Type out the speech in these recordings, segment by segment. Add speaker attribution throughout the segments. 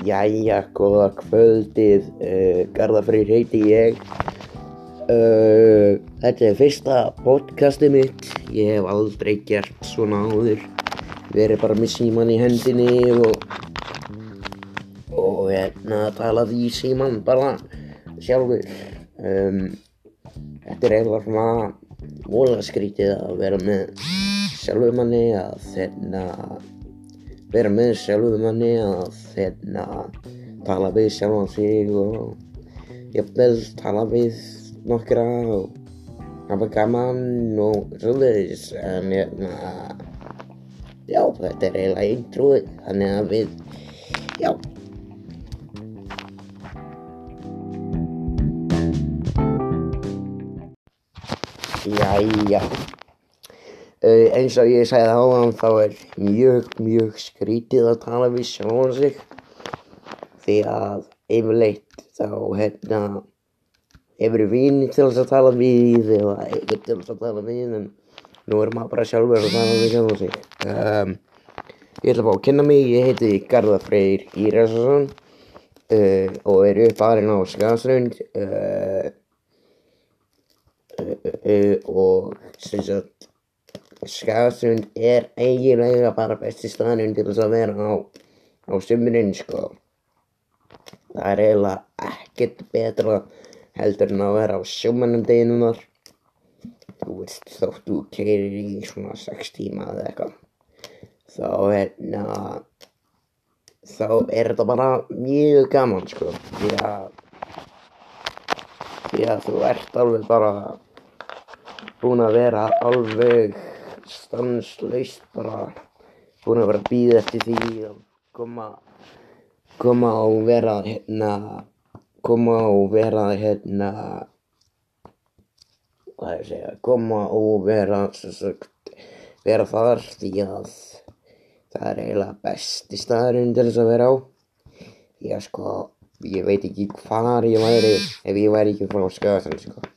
Speaker 1: Jæja, góða kvöldið, uh, Garðafreyr heiti ég. Uh, þetta er fyrsta podcastið mitt, ég hef aldrei gert svona áður. Verið bara með síman í hendinni og, og hérna talað í síman bara sjálfur. Um, þetta er eiginlega svona vola skrítið að vera með sjálfur manni að hérna vera með sjálfum manni að þeirna tala við sjálfan sig og jafnvel tala við nokkra og hafa gaman og svoleiðis en hérna já þetta er eiginlega introið þannig að við já Jæja eins og ég sagði áðan þá er mjög, mjög skrítið að tala við sjálfan sig. Því að yfirleitt þá hérna hefur vini til þess að tala við eða eitthvað til þess að tala við en nú er maður bara sjálfur að tala við sjálfan sig. Um, Ég ætla að fá að kynna mig, ég heiti Garðar Freyr Íræsarsson uh, og er uppalinn á Skaðsrund uh, og sem sagt Skagasund er eiginlega bara besti staðnum til þess að vera á, á sumurinn sko. Það er eiginlega ekkert betra heldur en að vera á sjómannum deginum þar. Þú veist þótt þú keirir í svona 6 tíma eða eitthvað. Þá er, na, þá er þetta bara mjög gaman sko. Því að, því að þú ert alveg bara búin að vera alveg stanslaust bara búin að vera að býða eftir því að koma koma og vera hérna koma og vera hérna hvað er að segja koma og vera sagt, vera þar því að það er eiginlega besti staðurinn til þess að vera á. Því að sko ég veit ekki hvar ég væri ef ég væri ekki frá Skagastrand sko.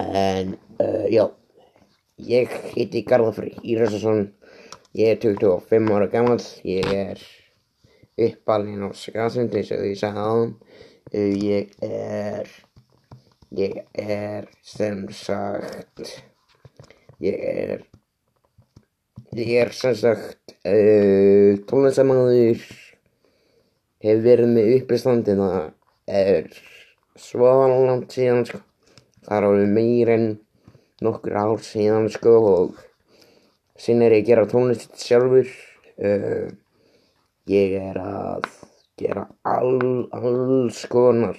Speaker 1: En uh, já Ég heiti Garðafri Írasarsson, ég er 25 ára gammal, ég er uppalinn á Skarsund eins og ég sagði á hann. Ég er, ég er sem sagt, ég er, ég er sem sagt uh, tónlistamæður, hef verið með uppistandina, er svo langt síðan sko, það er alveg meir en nokkur ár síðan sko og sín er ég að gera tónlist sjálfur. Uh, ég er að gera all, alls konar.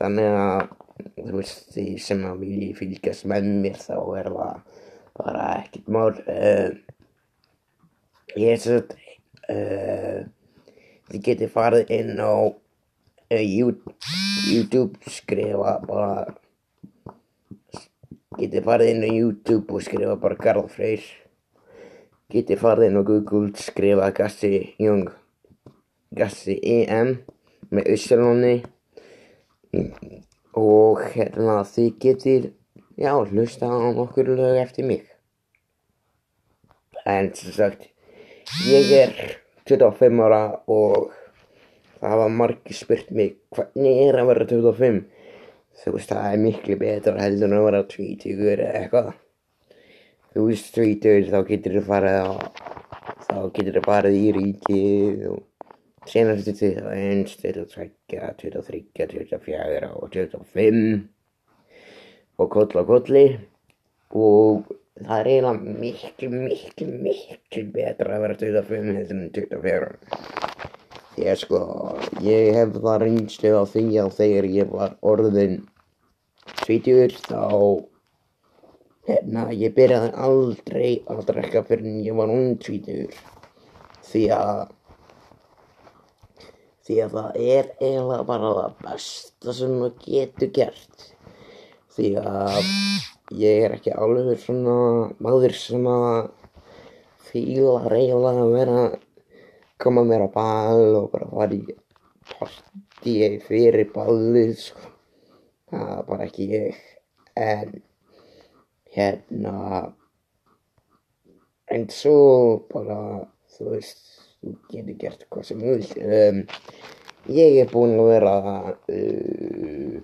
Speaker 1: Þannig að þú veist því sem að vilji fylgjast með mér þá er það bara ekkert mál. Uh, ég er svo uh, þið getið farið inn á YouTube skrifa bara Getið farið inn á YouTube og skrifa bara Garðar Freyr. Getið farið inn á Google og skrifa Gassi Young. Gassi EM með Össalóni. Og hérna þið getið, já, hlusta á nokkur lög eftir mig. En sem sagt, ég er 25 ára og það var margir spurt mig hvernig er að vera 25 þú veist það er miklu betra heldur en að vera tvítugur eða eitthvað. Þú veist tvítugur þá getur þú farið á þá getur þú farið í ríkið og senast til 21, 22, 23, 24 og 25 og koll á kolli. Og það er eiginlega miklu, miklu, miklu betra að vera 25 heldur en 24 að sko ég hef það reynslu á því að þegar ég var orðin tvítugur þá hérna ég byrjaði aldrei að drekka fyrir en ég var ung tvítugur. Því að því að það er eiginlega bara það besta sem þú getur gert. Því að ég er ekki alveg svona maður sem að fíla reyðilega að vera koma mér á ball og bara fara í partí fyrir ballið sko. það er bara ekki ég en hérna en svo bara þú veist þú getur gert hvað sem þú vilt. Um, ég er búinn að vera, uh,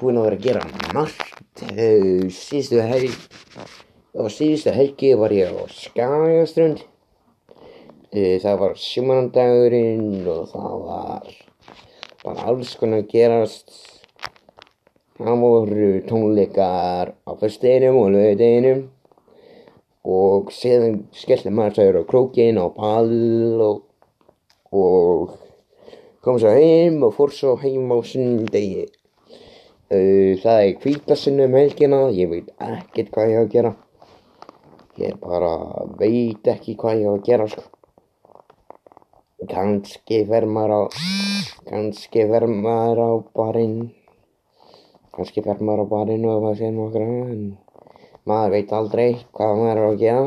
Speaker 1: búinn að vera að gera margt. Uh, síðustu helg, á síðustu helgi var ég á Skagaströnd. Uh, það var sjumanandagurinn og það var bara alls konar að gerast. Það voru tónleikar á fyrsteginum og lögadeginum og síðan skellti maður sér á krókin á pall og, og kom svo heim og fór svo heim á sundegi. Uh, það er kvítasunni um helgina, ég veit ekkert hvað ég á að gera. Ég bara veit ekki hvað ég á að gera sko. Kanski fer maður á, kannski fer maður á barinn, kannski fer maður á barinn og það sé nokkra en maður veit aldrei hvað maður er að gera.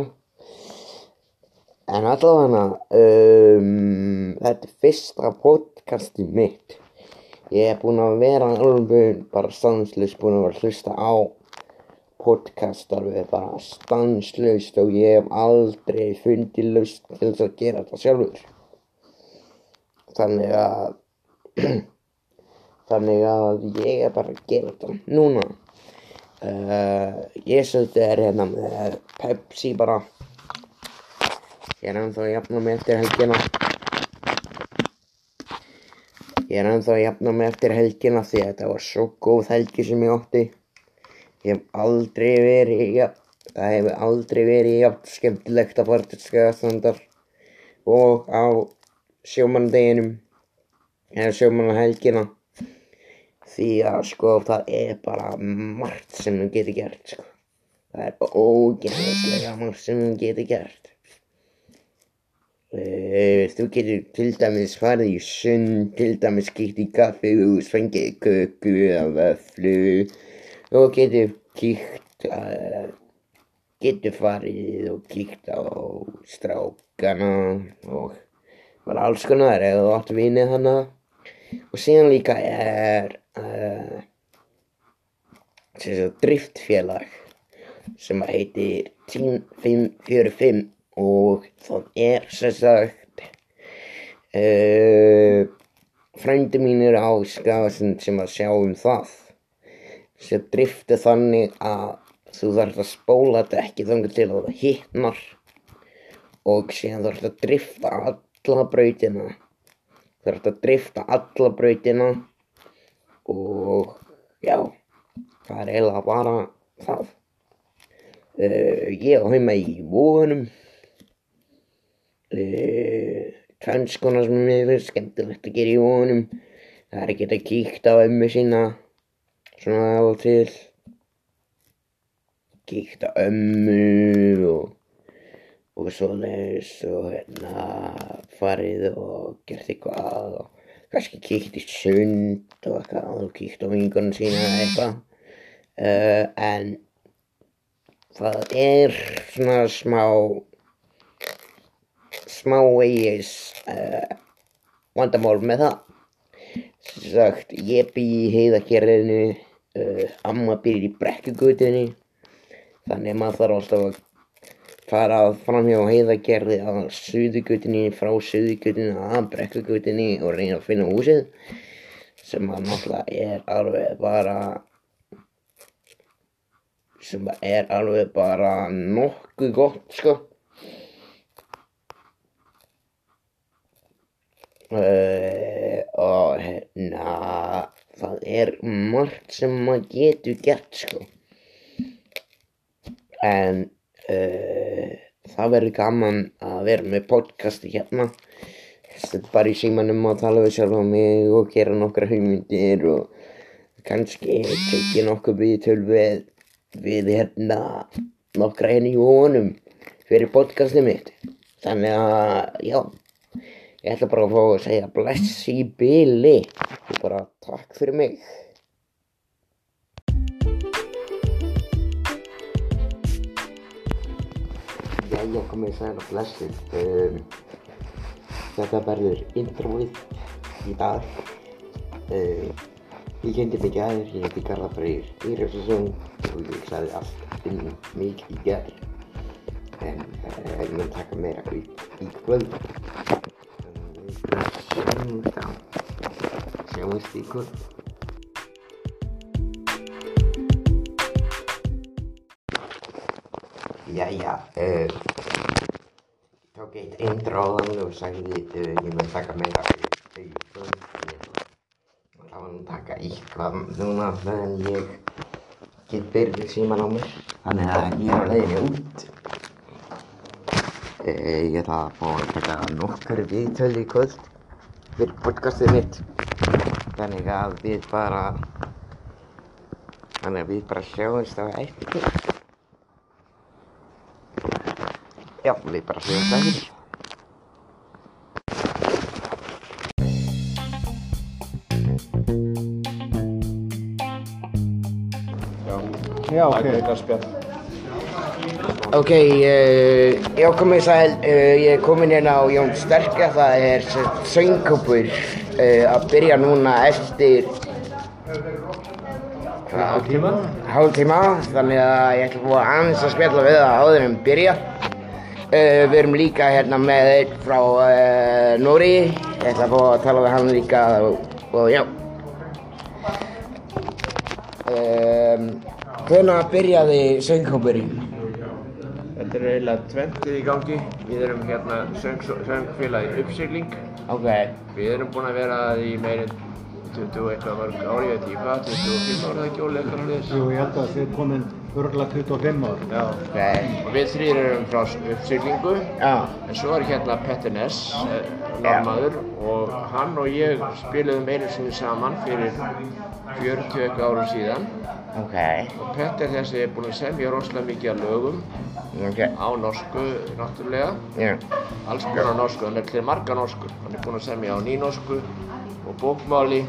Speaker 1: En allavega, um, þetta er fyrsta podcasti mitt. Ég er búinn að vera alveg bara stanslust búinn að vera að hlusta á podcast alveg bara stanslust og ég hef aldrei fundið lust til þess að gera þetta sjálfur. Þannig að, þannig að ég er bara að gera þetta núna. Uh, ég svolítið er hérna með Pepsi bara. Ég er ennþá að jafna mig eftir helgina. Ég er ennþá að jafna mig eftir helgina því að þetta var svo góð helgi sem ég átti. Ég hef aldrei verið ja, það hefur aldrei verið jafn skemmtilegt að fara til skæðastandar og á sjómandeginum eða sjómanhelgina því að sko það er bara margt sem þú getur gert sko. það er bara ógæðislega margt sem þú getur gert uh, þú getur til dæmis farið í sund til dæmis kíkt í kaffihús fengið köku eða vöflu og getur kíkt uh, getur farið og kíkt á strákana og bara alls konar eða þú átt vinið hana og síðan líka er uh, driftfélag sem heitir Team 545 og það er sem sagt uh, frændi mínir á skafasund sem að sjá um það. Sem drifti þannig að þú þarfst að spóla þetta ekki þannig til að það hittnar og síðan þarfst að drifta alla brautina Það er að drifta alla brautina og já, það er eiginlega bara það. Uh, ég á heima í vóðunum, uh, tvennskona sem mér finnst skemmtilegt að gera í vóðunum. Það er ekki að kíkta á ömmu sína svona á til, kíkta ömmu og og svoleiðis og hérna farið og gert eitthvað og kannski kíkt í sund og eitthvað og kíkt á vingunum sína eitthvað. Uh, en það er svona smá smá eigis uh, vandamál með það. Sem sagt ég bý í heiðakerðinu uh, amma býr í brekkugutinni þannig maður þarf alltaf að fara fram hjá heiðagerði að suðugutinni frá suðugutinni að brekkugutinni og reyna að finna húsið sem að náttúrulega er alveg bara sem er alveg bara nokkuð gott sko. Uh, og hérna það er margt sem maður getur gert sko. En uh, það verður gaman að vera með podcasti hérna. Er bara í símanum að tala við sjálf á mig og gera nokkra hugmyndir og kannski tekja nokkuð viðtöl við, við hérna nokkra henni í honum fyrir podcastið mitt. Þannig að já ég ætla bara að fá að segja bless í byli og bara takk fyrir mig Jæja, komið sæl og blessið. Um, þetta verður introið í dag. Um, ég kendi mig gæðir, ég heiti Garðar Freyr Írarsson og ég sagði allt um mig í gæðir. En uh, ég mun taka meira í, í kvöld. Sjáumst á. Sjáumst í kvöld. Jæja, uh, intro áðan og sagði uh, ég mun taka meira ætla að taka eitthvað núna meðan ég get byrjuð síman á mér. Þannig að ég er á leiðinni út. Uh, ég ætla að fá að taka nokkur viðtöl í kvöld fyrir podcastið mitt. Þannig að við bara, þannig að við bara sjáumst á eftir. Við bara sjáumst á eftir.
Speaker 2: Já, ok.
Speaker 1: Ok, uh, já komið sæl, uh, ég er komin hérna á Jón Sterkja, það er söngkópur uh, að byrja núna eftir
Speaker 3: Hálf tíma?
Speaker 1: hálf tíma, þannig að ég ætla að búa aðeins að spjalla við það áður en byrja. Uh, við erum líka hérna með einn frá uh, Nóri, ég ætla að búa að tala við hann líka og, og já. Um, Hvenær byrjaði söngkópurinn?
Speaker 3: Þetta er eiginlega tventið í gangi. Við erum hérna söng, söngfélagi uppsigling.
Speaker 1: Ok,
Speaker 3: Við erum búin að vera í meirinn 20 og eitthvað mörg ári, ég veit ekki hvað, 25 ára ekki ólega eitthvað hlýðis.
Speaker 2: Jú, ég held að það sé komin örgulega 25 ár.
Speaker 3: Já.
Speaker 1: ok,
Speaker 3: Og við þrýr erum frá uppsiglingu.
Speaker 1: já,
Speaker 3: En svo er hérna Petter Ness, eh, normaður, og hann og ég spiluðum einu sinni saman fyrir 40 eitthvað árum síðan.
Speaker 1: Ok,
Speaker 3: Og Petter þessi er búinn að semja rosalega mikið af lögum
Speaker 1: ok,
Speaker 3: á norsku náttúrulega.
Speaker 1: já,
Speaker 3: alls konar norsku, hann er til marga norsku hann er búinn að semja á nýnorsku og bókmáli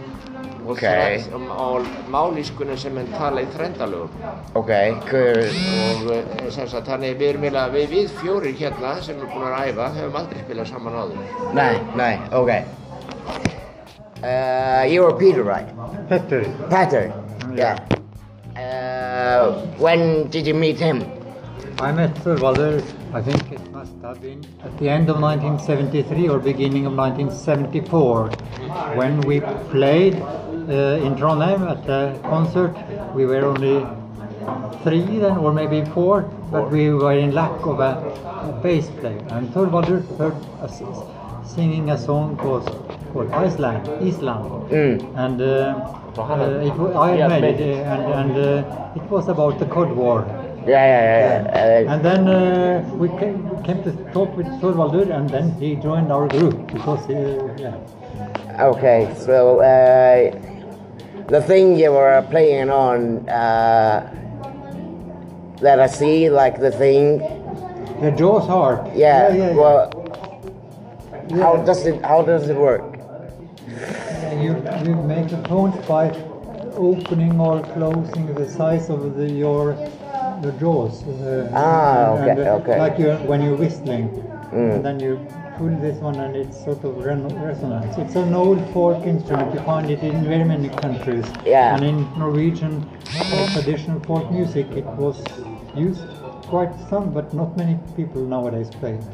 Speaker 3: og,
Speaker 1: Ok.
Speaker 3: þræ- um, á málískunni sem hann tala í þrendalögum
Speaker 1: ok, cool,
Speaker 3: og eh, sem sagt þannig við erum eiginlega við, við fjórir hérna sem erum búin að æfa höfum aldrei spilað saman áður
Speaker 1: nei, nei, ok. Uh, you were Peter, right?
Speaker 2: Petter,
Speaker 1: Peter, yeah. Uh, when did you meet him?
Speaker 2: I met Thorvaldur, I think it must have been at the end of 1973 or beginning of 1974 when we played uh, in Trondheim at a concert. We were only three then, or maybe four, but we were in lack of a, a bass player. And Thorvaldur heard us singing a song called, called Iceland, Island.
Speaker 1: Mm.
Speaker 2: And uh, uh, it, I made it, uh, and, and uh, it was about the Cod War.
Speaker 1: Yeah, yeah, yeah. yeah.
Speaker 2: And then uh, we came, came to talk with Thorvaldur, and then he joined our group because, he, yeah.
Speaker 1: Uh, okay, so uh, the thing you were playing on uh, that I see, like the thing,
Speaker 2: The Jaws harp.
Speaker 1: yeah.
Speaker 2: yeah, yeah.
Speaker 1: Well, how does it how does it work?
Speaker 2: You, you make the tones by opening or closing the size of the, your the jaws. Uh,
Speaker 1: Ah, okay,
Speaker 2: and, uh,
Speaker 1: okay.
Speaker 2: Like you when you're whistling,
Speaker 1: Mm.
Speaker 2: and then you pull this one, and it's sort of resonance. It's an old folk instrument. You find it in very many countries.
Speaker 1: Yeah.
Speaker 2: And in Norwegian uh, traditional folk music, it was used quite some, but not many people nowadays play. it.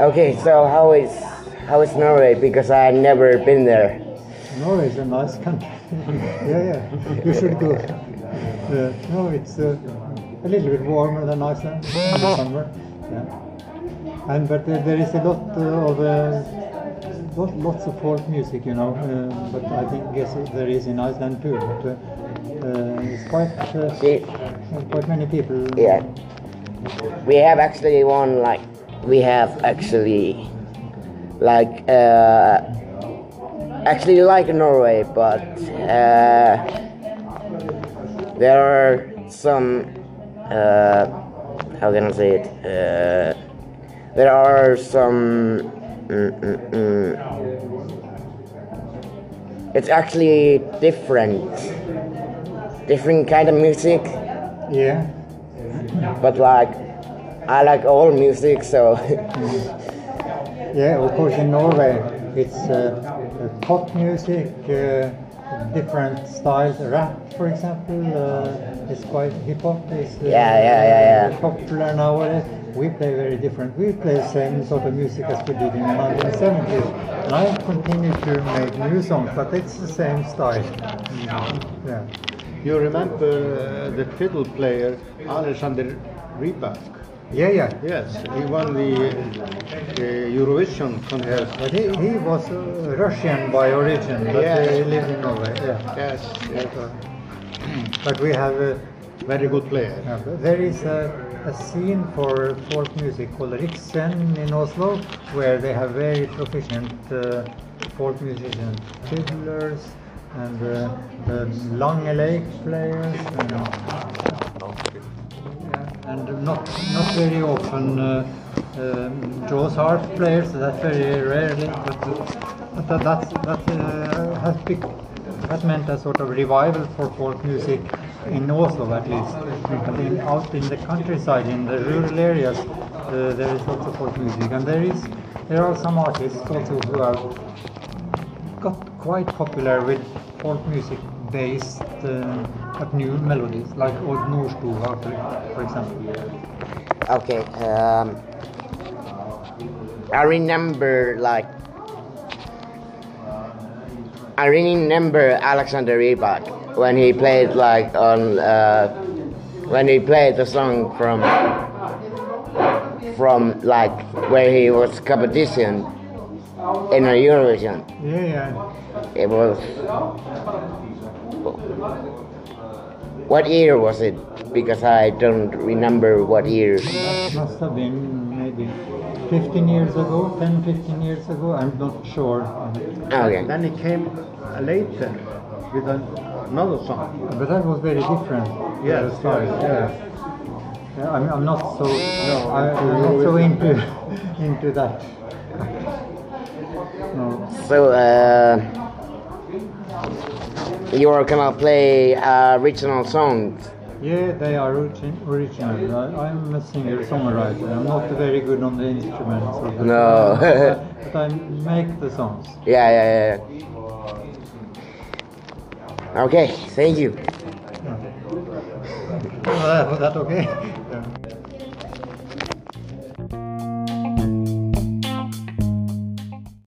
Speaker 1: Okay, so how is how is Norway? Because I've never been there.
Speaker 2: Norway is a nice country. yeah, yeah. You should go. Uh, no, it's uh, a little bit warmer than Iceland in the summer. Yeah. And but uh, there is a lot uh, of uh, lot, lots of folk music, you know. Uh, but I think guess there is in Iceland too. But uh, uh, it's quite uh,
Speaker 1: See,
Speaker 2: quite many people.
Speaker 1: yeah, we have actually one like we have actually like uh, actually like Norway, but uh, there are some uh, how can I say it? Uh, there are some. Mm, mm, mm, it's actually different, different kind of music.
Speaker 2: Yeah.
Speaker 1: But like, I like all music, so
Speaker 2: Yeah, of course in Norway it's uh, uh, pop music, uh, different styles. Rap, for example, uh, is quite hip hop is uh,
Speaker 1: Yeah, yeah, yeah, yeah.
Speaker 2: popular nowadays. We play very different. We play the same sort of music as we did in the 1970s. And I continue to make new songs, but it's the same style. Yeah.
Speaker 4: You remember uh, the fiddle player Alexander Rybak?
Speaker 2: Yeah, yeah.
Speaker 4: Yes, he won the uh, Eurovision contest.
Speaker 2: But he, he was uh, Russian by origin, but
Speaker 4: Yeah.
Speaker 2: he lived in Norway. Yeah.
Speaker 4: Yes, yes.
Speaker 2: But we have a
Speaker 4: very good player.
Speaker 2: Yeah, there is a, a scene for folk music called Riksen in Oslo, where they have very proficient uh, folk musicians, fiddlers, and uh, Lake players, and, yeah, and not not very often uh, um, Jaws harp players. That's very rarely, but, but that that uh, has picked that meant a sort of revival for folk music in Oslo at least. Out in the countryside, in the rural areas, uh, there is of folk music, and there is there are some artists also who have got quite popular with folk music based uh, at new melodies, like Odd Nordstoga, for, for example.
Speaker 1: Okay. Um, I remember like I remember Alexander Rybak when he played like on uh, when he played the song from from like where he was competition in a Eurovision.
Speaker 2: Yeah, yeah.
Speaker 1: It was what year was it? Because I don't remember what year.
Speaker 2: That must have been maybe 15 years ago, 10, 15 years ago, I'm not sure.
Speaker 1: Okay.
Speaker 4: Then he came uh, later with another song.
Speaker 2: But that was very different.
Speaker 4: Yes,
Speaker 2: uh,
Speaker 4: yes,
Speaker 2: yeah. Yeah, I'm, I'm not so I, I'm not so into into that. No.
Speaker 1: So, uh, you are gonna play uh, original songs.
Speaker 2: Yeah, they are origin, original. I, I'm a singer songwriter. I'm not very good on the instruments. the-
Speaker 1: No.
Speaker 2: but, but I make the songs.
Speaker 1: Yeah, yeah, yeah. Okay, thank you.
Speaker 2: Was that okay? Yeah.